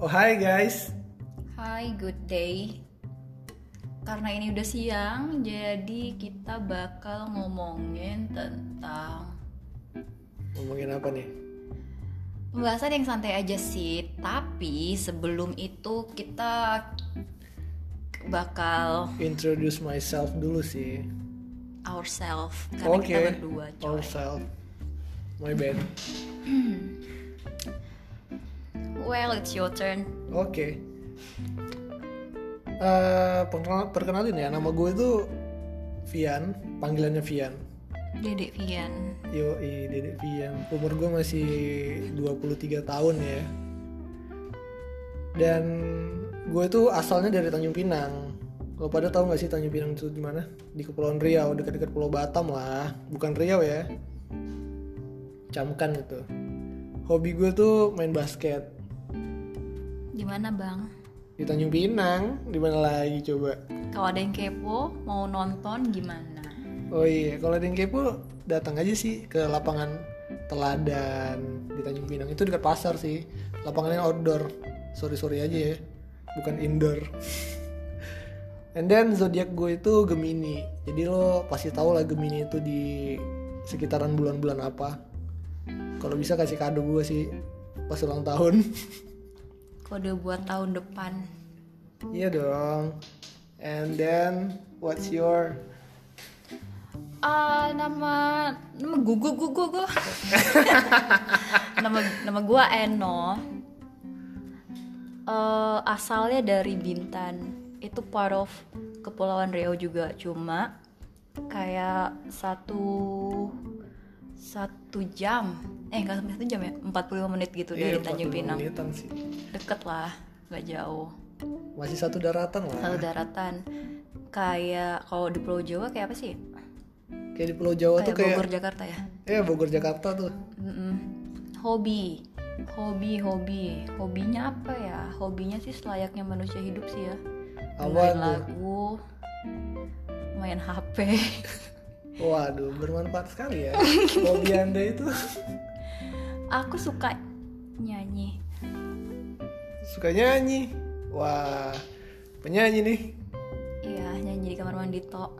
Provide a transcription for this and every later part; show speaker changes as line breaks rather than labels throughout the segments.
Oh hai guys,
Hai, good day. Karena ini udah siang, jadi kita bakal ngomongin tentang
ngomongin apa nih?
pembahasan yang santai aja sih. Tapi sebelum itu kita bakal
Introduce myself dulu sih.
ourselves karena
Oke,
kita berdua coy.
ourselves. My bad.
Well, it's your turn.
Oke. Eh, perkenal- perkenalin ya, nama gue itu Vian, panggilannya Vian.
Dedek Vian.
Yo, Dedek Vian. Umur gue masih 23 tahun ya. Dan gue itu asalnya dari Tanjung Pinang. Lo pada tahu nggak sih Tanjung Pinang itu di mana? Di Kepulauan Riau, dekat-dekat Pulau Batam lah. Bukan Riau ya. Camkan itu. Hobi gue tuh main basket
Di mana, Bang?
di Tanjung Pinang. Di mana lagi coba?
Kalau ada yang kepo, mau nonton gimana?
Oh iya, kalau ada yang kepo datang aja sih ke lapangan Teladan di Tanjung Pinang. Itu dekat pasar sih. Lapangannya outdoor. Sorry sorry aja ya, bukan indoor. And then zodiak gue itu Gemini. Jadi lo pasti tahu lah Gemini itu di sekitaran bulan-bulan apa. Kalau bisa kasih kado gue sih pas ulang tahun.
Kode buat tahun depan.
Iya dong. And then what's your
Ah, nama nama gugu gugu gugu. nama nama gua Eno. Eh, asalnya dari Bintan. Itu part of Kepulauan Riau juga, cuma kayak satu satu jam? Eh nggak sampai satu jam ya? 45 menit gitu dari
Iya,
Tanjung
45
Pinang
menitan sih.
deket lah nggak jauh.
Masih satu daratan lah.
satu daratan. Kayak kalau di Pulau Jawa kayak apa sih?
Kayak di Pulau Jawa tuh
kayak
kayak
Bogor Jakarta ya?
Eh Bogor Jakarta tuh.
Mm-mm. hobi. Hobi hobi. Hobinya apa ya? Hobinya sih selayaknya manusia hidup sih ya.
Tuh?
lagu main HP
Waduh bermanfaat sekali ya. Hobi anda itu?
Aku suka nyanyi.
Suka nyanyi? Wah Penyanyi nih.
Iya nyanyi di kamar mandi tok.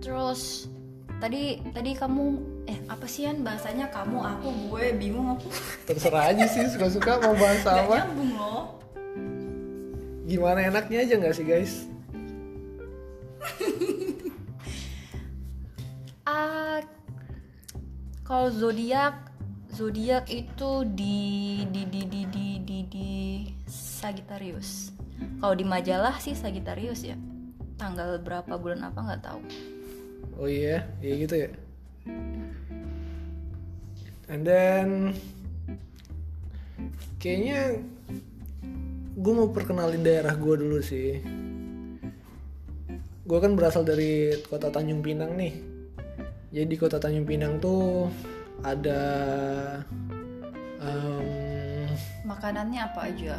Terus tadi tadi kamu eh apa sih Yan? Bahasanya kamu aku gue bingung aku.
Terserah aja sih suka-suka mau bahas
Gak
apa.
nyambung loh.
Gimana enaknya aja nggak sih guys
Ah, kalau zodiak, zodiak itu di di di di di di, di Sagittarius. Kalau di majalah sih Sagittarius ya. Tanggal berapa bulan apa nggak tahu.
Oh iya Iya gitu ya And then Kayaknya Gue mau perkenalin daerah gue dulu sih Gue kan berasal dari kota Tanjung Pinang nih Jadi di kota Tanjung Pinang tuh Ada em,
Makanannya apa aja?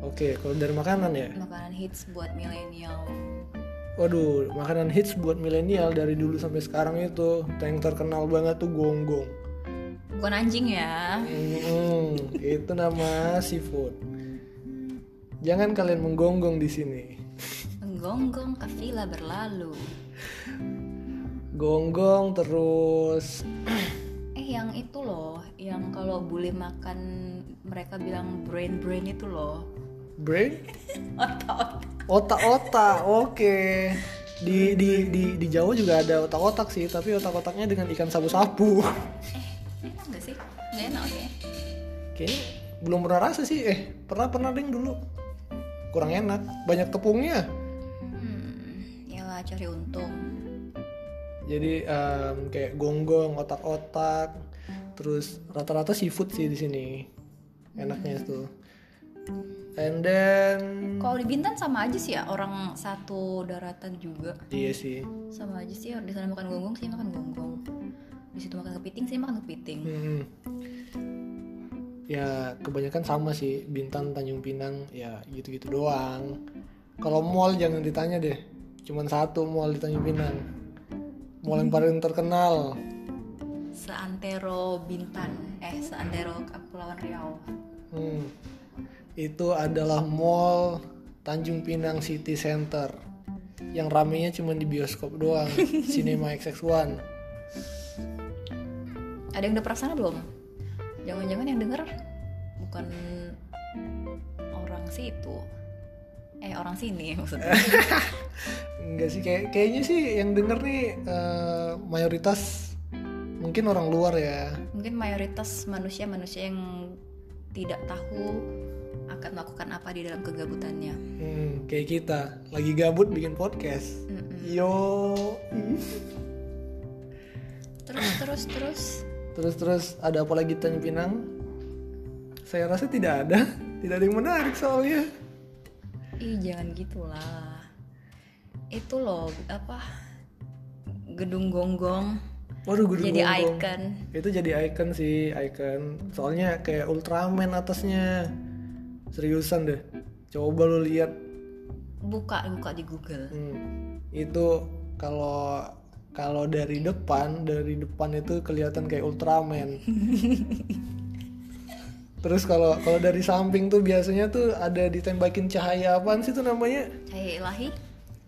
Oke kalau dari makanan ya
Makanan hits buat milenial.
Waduh makanan hits buat milenial dari dulu sampai sekarang itu Yang terkenal banget tuh gonggong
Bukan anjing ya.
Hmm, itu nama seafood. Jangan kalian menggonggong di sini.
Menggonggong kafila berlalu.
Gonggong terus
Eh yang itu loh, yang kalau bule makan mereka bilang brain brain itu loh.
brain,
Otak-otak.
otak-otak. Oke. Di di di di Jawa juga ada otak-otak sih, tapi otak-otaknya dengan ikan sabu-sabu.
Eh, enak gak sih? Gak enak ya?
Kayaknya belum pernah rasa sih. Eh, pernah pernah ding dulu. Kurang enak, banyak tepungnya.
Hmm, ya cari untung.
Jadi em, kayak gonggong, otak-otak, terus rata-rata seafood sih di sini. Enaknya itu. And then
Kalau di Bintan sama aja sih ya, orang satu daratan juga.
iya sih.
Sama aja sih, di sana makan gonggong sih makan gonggong. Di situ makan kepiting sih makan kepiting.
Hmm. Ya kebanyakan sama sih Bintan, Tanjung Pinang, ya gitu-gitu doang. Kalau mall jangan ditanya deh, cuman satu mall di Tanjung Pinang. Mall yang paling terkenal.
Seantero Bintan, eh seantero Kepulauan Riau.
Hmm. Itu adalah mall Tanjung Pinang City Center yang ramenya cuma di bioskop doang, Cinema XX1.
Ada yang udah pernah sana belum? Jangan-jangan yang denger bukan orang situ. Eh orang sini maksudnya.
Enggak sih kayak kayaknya sih yang denger nih eh, mayoritas mungkin orang luar ya.
Mungkin mayoritas manusia-manusia yang tidak tahu akan melakukan apa di dalam kegabutannya.
Hmm, kayak kita lagi gabut bikin podcast. Yo.
Terus terus terus
Terus terus ada apa lagi Tanjung Pinang? Saya rasa tidak ada, tidak ada yang menarik soalnya.
Ih jangan gitulah Itu loh apa Gedung gonggong
Waduh, gedung
Jadi
gonggong.
icon
Itu jadi icon sih, icon. Soalnya kayak Ultraman atasnya. Seriusan deh. Coba lu lihat.
Buka buka di Google
Hmm, itu kalau kalau dari depan, dari depan itu kelihatan kayak Ultraman. Terus kalau kalau dari samping tuh biasanya tuh ada ditembakin cahaya apaan sih tuh namanya?
Cahaya ilahi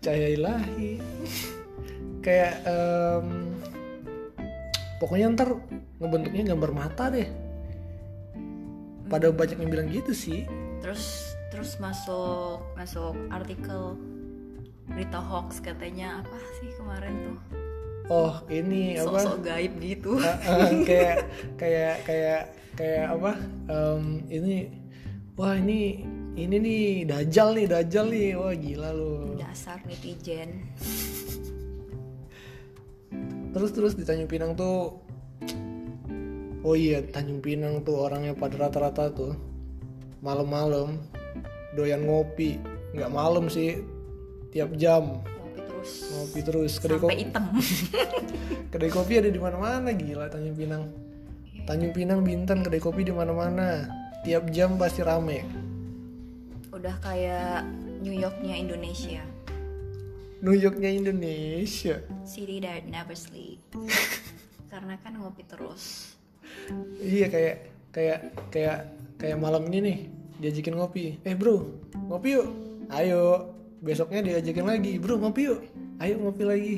Cahaya ilahi. kayak em, pokoknya ntar ngebentuknya gambar mata deh. Pada banyak yang bilang gitu sih.
Terus terus masuk masuk artikel berita hoax katanya apa sih kemarin tuh
Oh ini apa?
sok-sok gaib gitu.
Ah, kayak kayak kayak kayak apa? Em, ini wah ini ini nih dajal nih dajal nih. Wah gila lu.
Dasar netizen.
Terus terus di Tanjung Pinang tuh oh iya Tanjung Pinang tuh orangnya pada rata-rata tuh malam-malam doyan ngopi. Nggak malam sih tiap jam
terus
ngopi terus kedai
sampai
kopi.
hitam.
Kedai kopi ada di mana-mana gila Tanjung Pinang. Tanjung Pinang Bintan kedai kopi di mana-mana. Tiap jam pasti rame.
Udah kayak New Yorknya Indonesia.
New Yorknya Indonesia.
City that never sleep. Karena kan ngopi terus.
Iya kayak kayak kayak kayak malam ini nih diajakin ngopi. Eh bro ngopi yuk. Ayo besoknya diajakin lagi. Bro ngopi yuk. Ayo ngopi lagi.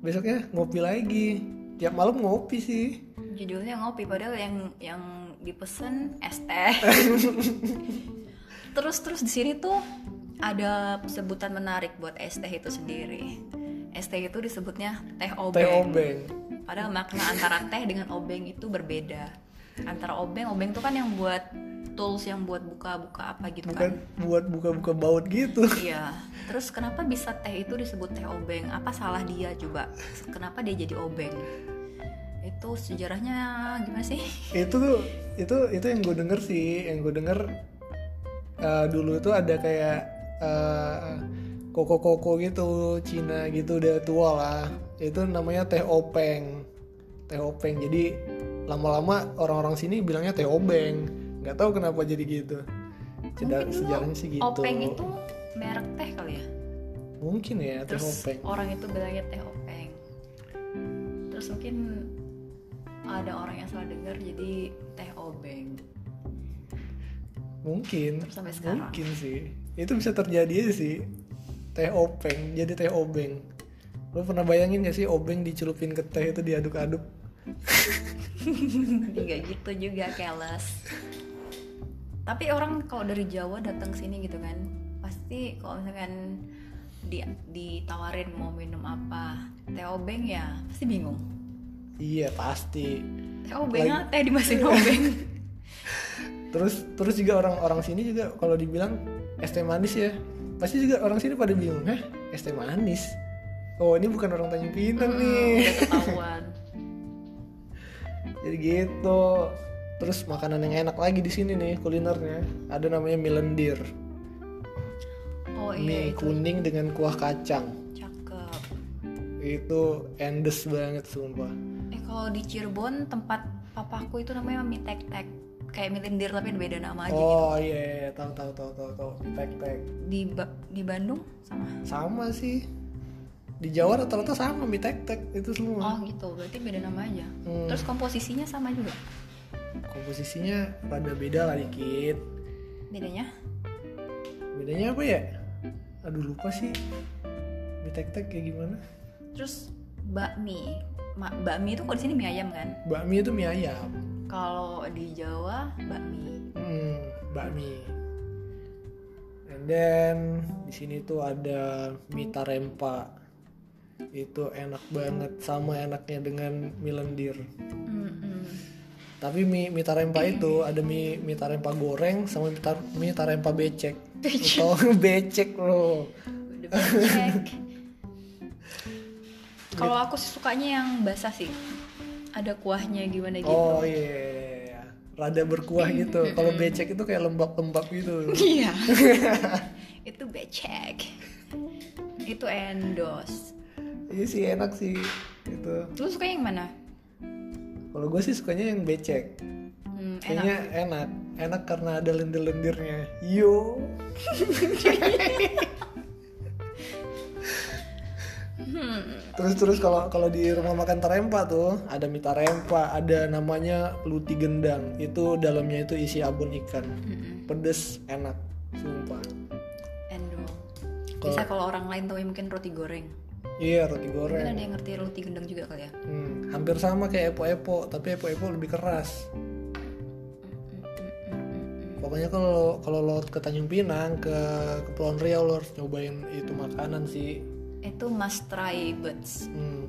Besoknya ngopi lagi. Tiap malam ngopi sih.
Judulnya ngopi padahal yang yang dipesen es teh. Terus terus di sini tuh ada sebutan menarik buat es teh itu sendiri. Es teh itu disebutnya teh obeng,
teh obeng.
Padahal makna antara teh dengan obeng itu berbeda. Antara obeng obeng tuh kan yang buat tools yang buat buka-buka apa gitu
bukan
kan?
buat buka-buka baut gitu.
Iya. Terus kenapa bisa teh itu disebut teh obeng? Apa salah dia coba? Kenapa dia jadi obeng? Itu sejarahnya gimana sih?
Itu tuh itu itu yang gue denger sih. Yang gue denger eh, dulu tuh ada kayak eh, koko-koko gitu Cina gitu udah tua lah. Itu namanya teh openg. Teh openg. Jadi lama-lama orang-orang sini bilangnya teh obeng nggak tahu kenapa jadi gitu Ceda,
Mungkin dulu
sejarahnya sih gitu
Openg itu merek teh kali ya.
mungkin ya teh
Terus
openg
orang itu bilangnya teh openg. Terus mungkin ada orang yang salah dengar jadi teh obeng.
mungkin
Terus sampai sekarang.
mungkin sih itu bisa terjadi sih teh openg jadi teh obeng lo pernah bayangin gak sih obeng dicelupin ke teh itu diaduk-aduk
Enggak gitu juga keles. Tapi orang kalau dari Jawa datang sini gitu kan, pasti kalau misalkan di ditawarin mau minum apa, teh obeng ya pasti bingung.
iya pasti
Teh obeng ah, teh di mesin obeng.
terus terus juga orang-orang sini juga kalau dibilang es teh manis ya pasti juga orang sini pada bingung heh es teh manis oh ini bukan orang Tanjung Pinang
Hmm,
nih
ketahuan.
jadi gitu terus makanan yang enak lagi di sini nih kulinernya ada namanya milendir
Oh
mie
iya itu
kuning dengan kuah kacang
cakep.
itu endes banget sumpah
Eh kalau di Cirebon tempat papaku itu namanya mie tek tek kayak mie lendir tapi beda nama aja gitu.
oh iya tahu tahu tahu tahu tahu tek tek
Di Ba- di Bandung sama.
sama sih di Jawa rata-rata sama mie tek tek itu semua
Oh gitu berarti beda nama aja.
Hmm.
Terus komposisinya sama juga.
Komposisinya rada beda lah dikit.
Bedanya?
Bedanya apa ya? Aduh lupa sih. Mie tek tek kayak gimana?
Terus bakmi. Ma, bakmi itu kalau di sini mie ayam kan?
Bakmi itu mie ayam.
Kalau di Jawa bakmi.
Hmm, bakmi. And then di sini tuh ada mie tarempa. Itu enak banget sama enaknya dengan mie lendir.
Mm-mm.
Tapi mie, mie tarempa itu ada mie mie tarempa goreng sama mie, tar, mie tarempa becek. Atau becek
becek. kalau aku sih sukanya yang basah sih. Ada kuahnya gimana gitu.
Oh iya rada berkuah gitu. Kalau becek itu kayak lembab-lembab gitu.
Iya. Itu becek. Itu endos.
Iya sih enak sih. Itu
lu suka yang mana
kalau gue sih sukanya yang becek.
Hmm, enak.
Kayaknya enak. Enak karena ada lendir-lendirnya. Yo. Terus terus kalau kalau di rumah makan tarempa tuh ada mie tarempa ada namanya luti gendang. Itu dalamnya itu isi abon ikan.
Mm-mm.
pedes enak sumpah.
Endo. Bisa kalau orang lain tahu mungkin roti goreng
iya roti
mungkin
goreng
ada yang ngerti roti gendang juga kali ya
Hmm, hampir sama kayak epo-epo tapi epo-epo lebih keras pokoknya kalau kalau lo ke Tanjung Pinang ke Kepulauan Riau lo harus nyobain itu makanan sih
itu must try buds
Hmm.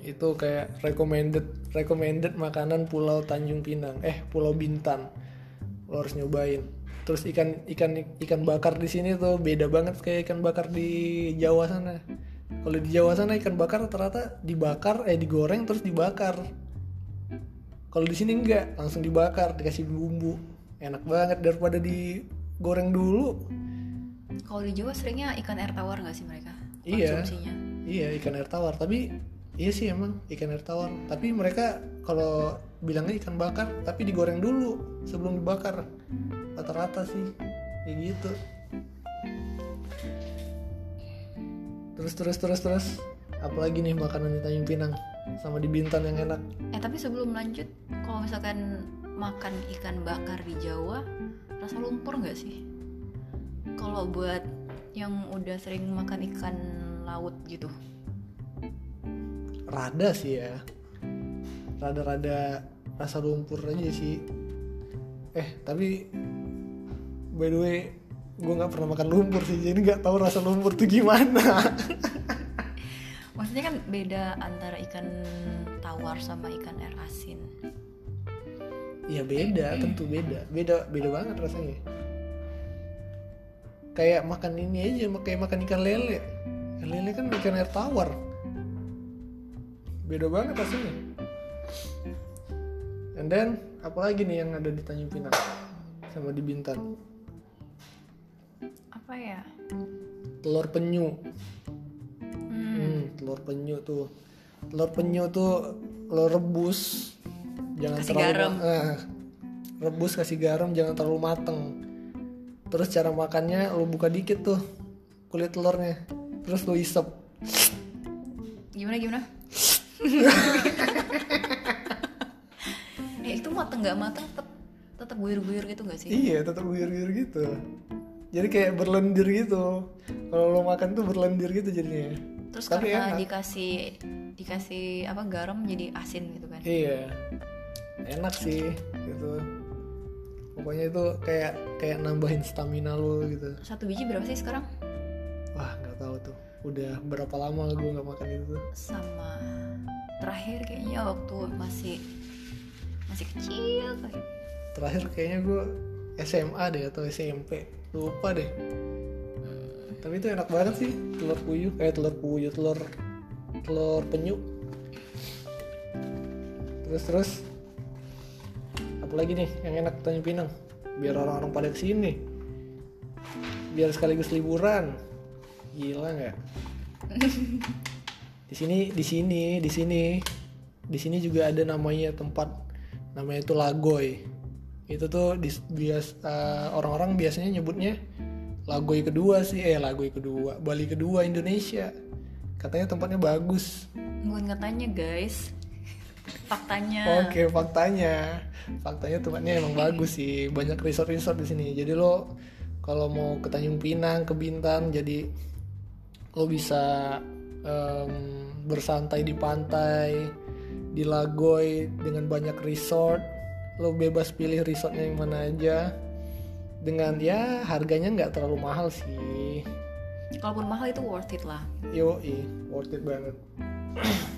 Itu kayak recommended recommended makanan Pulau Tanjung Pinang. Eh, Pulau Bintan. Lo harus nyobain. Terus ikan ikan ikan bakar di sini tuh beda banget kayak ikan bakar di Jawa sana. Kalau di Jawa sana ikan bakar rata-rata dibakar eh digoreng terus dibakar. Kalau di sini enggak, langsung dibakar, dikasih bumbu. Enak banget daripada digoreng dulu.
kalau di Jawa seringnya ikan air tawar nggak sih mereka
Iya. Iya ikan air tawar tapi iya sih emang ikan air tawar tapi mereka kalau bilangnya ikan bakar tapi digoreng dulu sebelum dibakar rata-rata sih kayak gitu terus terus terus terus. Apalagi nih makanan di Tanjung Pinang sama di Bintan yang enak.
Eh tapi sebelum lanjut kalau misalkan makan ikan bakar di Jawa rasa lumpur nggak sih? Kalau buat yang udah sering makan ikan laut gitu.
Rada sih ya. Rada-rada rasa lumpur aja sih. Eh tapi by the way gue nggak pernah makan lumpur sih jadi nggak tahu rasa lumpur tuh gimana.
Maksudnya kan beda antara ikan tawar sama ikan air asin.
Ya beda tentu beda. Beda beda banget rasanya. Kayak makan ini aja kayak makan ikan lele. Ikan lele kan ikan air tawar. Beda banget rasanya. And then apalagi nih yang ada di Tanjung Pinang sama di Bintan
apa ya?
Telur penyu.
Hmm,
Hmm, telur penyu tuh. Telur penyu tuh lo rebus. Jangan
Kasih
terlalu
garam.
eh, rebus kasih garam jangan terlalu mateng. Terus cara makannya lo buka dikit tuh kulit telurnya. Terus lo isep.
Gimana gimana? Eh itu mateng nggak mateng tetap tetap guyur-guyur gitu nggak sih?
Iya tetap guyur-guyur gitu jadi kayak berlendir gitu. Kalau lo makan tuh berlendir gitu jadinya.
Terus
Tapi
karena
enak.
dikasih dikasih apa garam jadi asin gitu kan?
Iya. Enak sih gitu. Pokoknya itu kayak kayak nambahin stamina lo gitu.
Satu biji berapa sih sekarang?
Wah nggak tahu tuh. Udah berapa lama gue nggak makan itu
sama terakhir kayaknya waktu masih masih kecil. Kayak
Terakhir kayaknya gue SMA deh atau SMP. Lupa deh. Tapi itu enak banget sih telur puyuh. Eh telur puyuh, telur telur penyu. Terus terus. Apalagi nih yang enak Tanjung Pinang? Biar orang-orang pada ke sini. Biar sekaligus liburan. Gila nggak? di sini di sini di sini di sini juga ada namanya tempat namanya itu Lagoy itu tuh di, bias eh, orang-orang biasanya nyebutnya Lagoy kedua sih eh Lagoy kedua Bali kedua Indonesia katanya tempatnya bagus
bukan katanya guys faktanya
Oke, faktanya. Faktanya tempatnya emang bagus sih. Banyak resort-resort di sini. Jadi lo kalau mau ke Tanjung Pinang, ke Bintan, jadi lo bisa em, bersantai di pantai, di Lagoy dengan banyak resort. Lo bebas pilih resortnya yang mana aja. Dengan ya harganya nggak terlalu mahal sih.
kalaupun mahal itu worth it lah
Yo, worth it banget.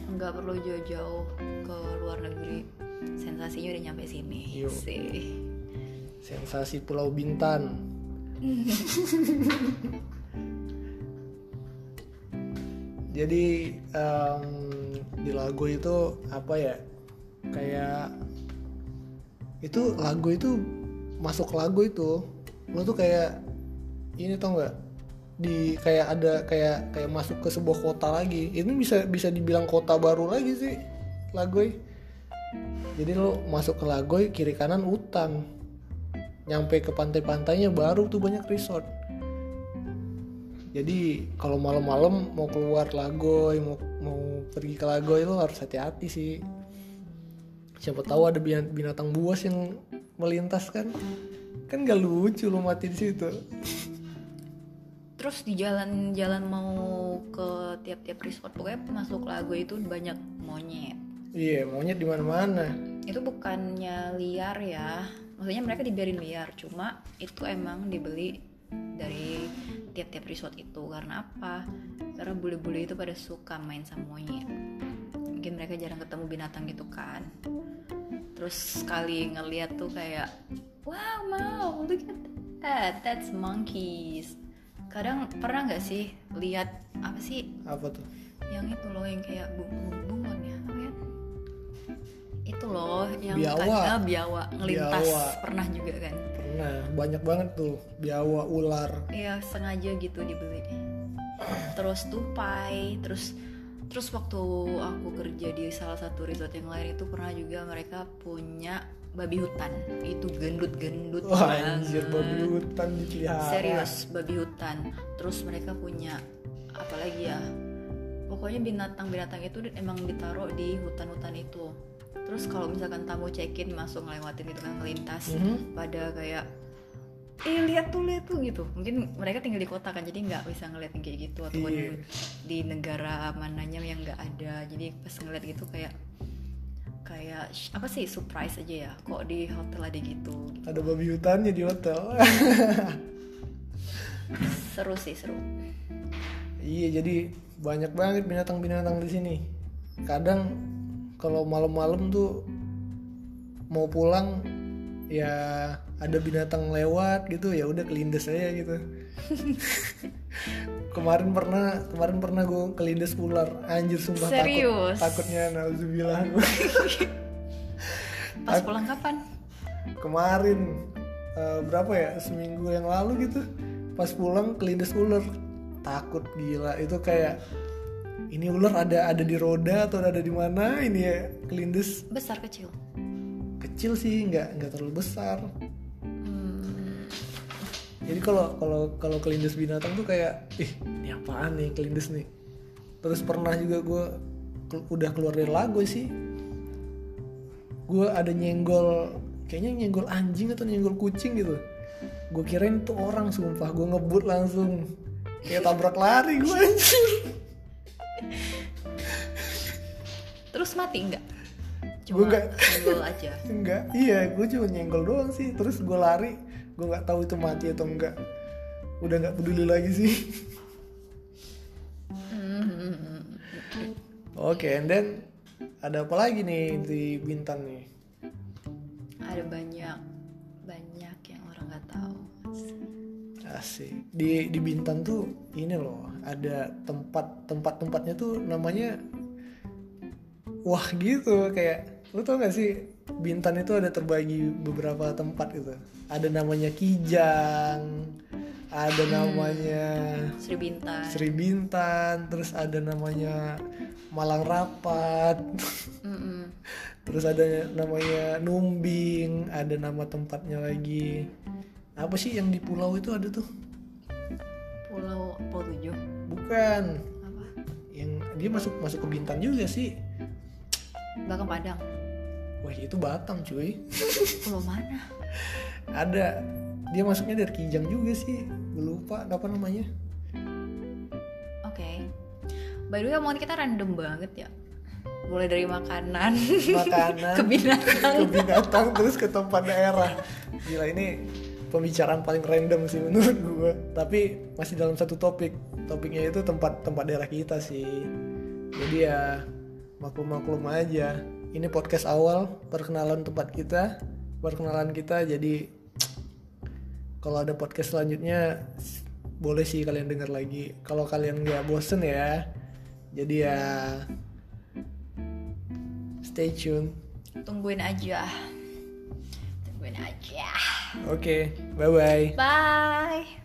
nggak perlu jauh-jauh ke luar negeri sensasinya udah nyampe sini
Yuk.
sih
Sensasi Pulau Bintan. Jadi em, di lagu itu apa ya? Kayak itu lagu itu masuk lagu itu lo tuh kayak ini tau nggak? Di kayak ada kayak kayak masuk ke sebuah kota lagi. Ini bisa bisa dibilang kota baru lagi sih Lagoy. Jadi lo masuk ke Lagoy kiri kanan hutan nyampe ke pantai-pantainya baru tuh banyak resort. Jadi kalau malam-malam mau keluar Lagoy mau mau pergi ke Lagoy lo harus hati-hati sih siapa tahu ada bin- binatang buas yang melintas kan. Kan gak lucu lo mati di situ.
Terus di jalan-jalan mau ke tiap-tiap resort pokoknya masuk lagu itu banyak monyet.
Iya maunya di mana-mana.
Itu bukannya liar ya. Maksudnya mereka dibiarin liar cuma itu emang dibeli dari tiap-tiap resort itu. Karena apa? Karena bule-bule itu pada suka main sama monyet mungkin mereka jarang ketemu binatang gitu kan. Terus sekali ngeliat tuh kayak wow mau look at that that's monkeys. Kadang pernah nggak sih lihat apa sih?
Apa tuh?
Yang itu loh yang kayak bunglon bunglon ya apa ya? Itu loh yang
Biawa.
kadang biawa. Ngelintas.
Biawa.
pernah juga kan?
Nah, banyak banget tuh. Biawa ular.
Iya sengaja gitu dibeli terus tupai terus terus waktu aku kerja di salah satu resort yang lain itu pernah juga mereka punya babi hutan itu gendut-gendut
Wah,
banget.
anjir babi hutan dipelihara.
serius babi hutan terus mereka punya apa lagi ya pokoknya binatang-binatang itu emang ditaruh di hutan-hutan itu terus kalau misalkan tamu check-in masuk ngelewatin gitu kan ngelintas
Mhm.
pada kayak eh lihat tuh lihat tuh gitu mungkin mereka tinggal di kota kan jadi nggak bisa ngeliat yang kayak gitu ataupun
Iya.
di negara mananya yang nggak ada jadi pas ngeliat gitu kayak kayak apa sih surprise aja ya kok di hotel ada gitu
Ada babi hutannya di hotel.
seru sih seru
iya, jadi banyak banget binatang-binatang di sini. Kadang kalau malam-malam tuh mau pulang ya ada binatang lewat gitu ya udah kelindes aja gitu. kemarin pernah kemarin pernah gue kelindes ular. Anjir sumpah
Serius?
takut takutnya nauzubillah.
Pas pulang kapan?
Kemarin eh, berapa ya seminggu yang lalu gitu. Pas pulang kelindes ular. Takut gila. Itu kayak ini ular ada ada di roda atau ada di mana? Ini ya kelindes.
Besar kecil?
Kecil sih nggak nggak terlalu besar jadi kalau kalau kalau kelindes binatang tuh kayak ih ini apaan nih kelindes nih. Terus pernah juga gue udah keluar dari lagu sih. Gue ada nyenggol kayaknya nyenggol anjing atau nyenggol kucing gitu. Gue kirain itu orang sumpah. Gue ngebut langsung. Kayak tabrak lari gue anjir
terus mati nggak?
Gua
cuma
nggak.
senggol aja.
Enggak iya gue cuma nyenggol doang sih. Terus gue lari gue nggak tahu itu mati atau enggak udah nggak peduli lagi sih Oke, and then ada apa lagi nih di Bintan nih?
ada banyak banyak yang orang nggak tahu
Asik. Di di Bintan tuh ini loh, ada tempat tempat tempatnya tuh namanya wah gitu kayak lu tau gak sih Bintan itu ada terbagi beberapa tempat gitu. Ada namanya Kijang, ada namanya
Sri Bintang
Sri Bintan, terus ada namanya Malang Rapat. Terus ada namanya Numbing, ada nama tempatnya lagi. Apa sih yang di pulau itu ada tuh?
Pulau Pulau Tujuh
Bukan.
apa
Yang dia masuk masuk ke Bintan juga sih.
Belakang Padang.
Wah itu Batam cuy.
Pulau mana?
ada. Dia masuknya dari Kijang juga sih. Gue lupa apa namanya.
Oke. By the way, omongan kita random banget ya. Mulai dari makanan,
makanan.
Ke binatang.
ke binatang terus ke tempat daerah. Gila ini pembicaraan paling random sih menurut gue tapi masih dalam satu topik. Topiknya itu tempat tempat daerah kita sih. Jadi ya maklum maklum aja ini podcast awal perkenalan tempat kita perkenalan kita jadi kalau ada podcast selanjutnya boleh sih kalian dengar lagi kalau kalian nggak bosen ya jadi ya stay tune
Tungguin aja. Tungguin aja.
oke bye bye
Bye.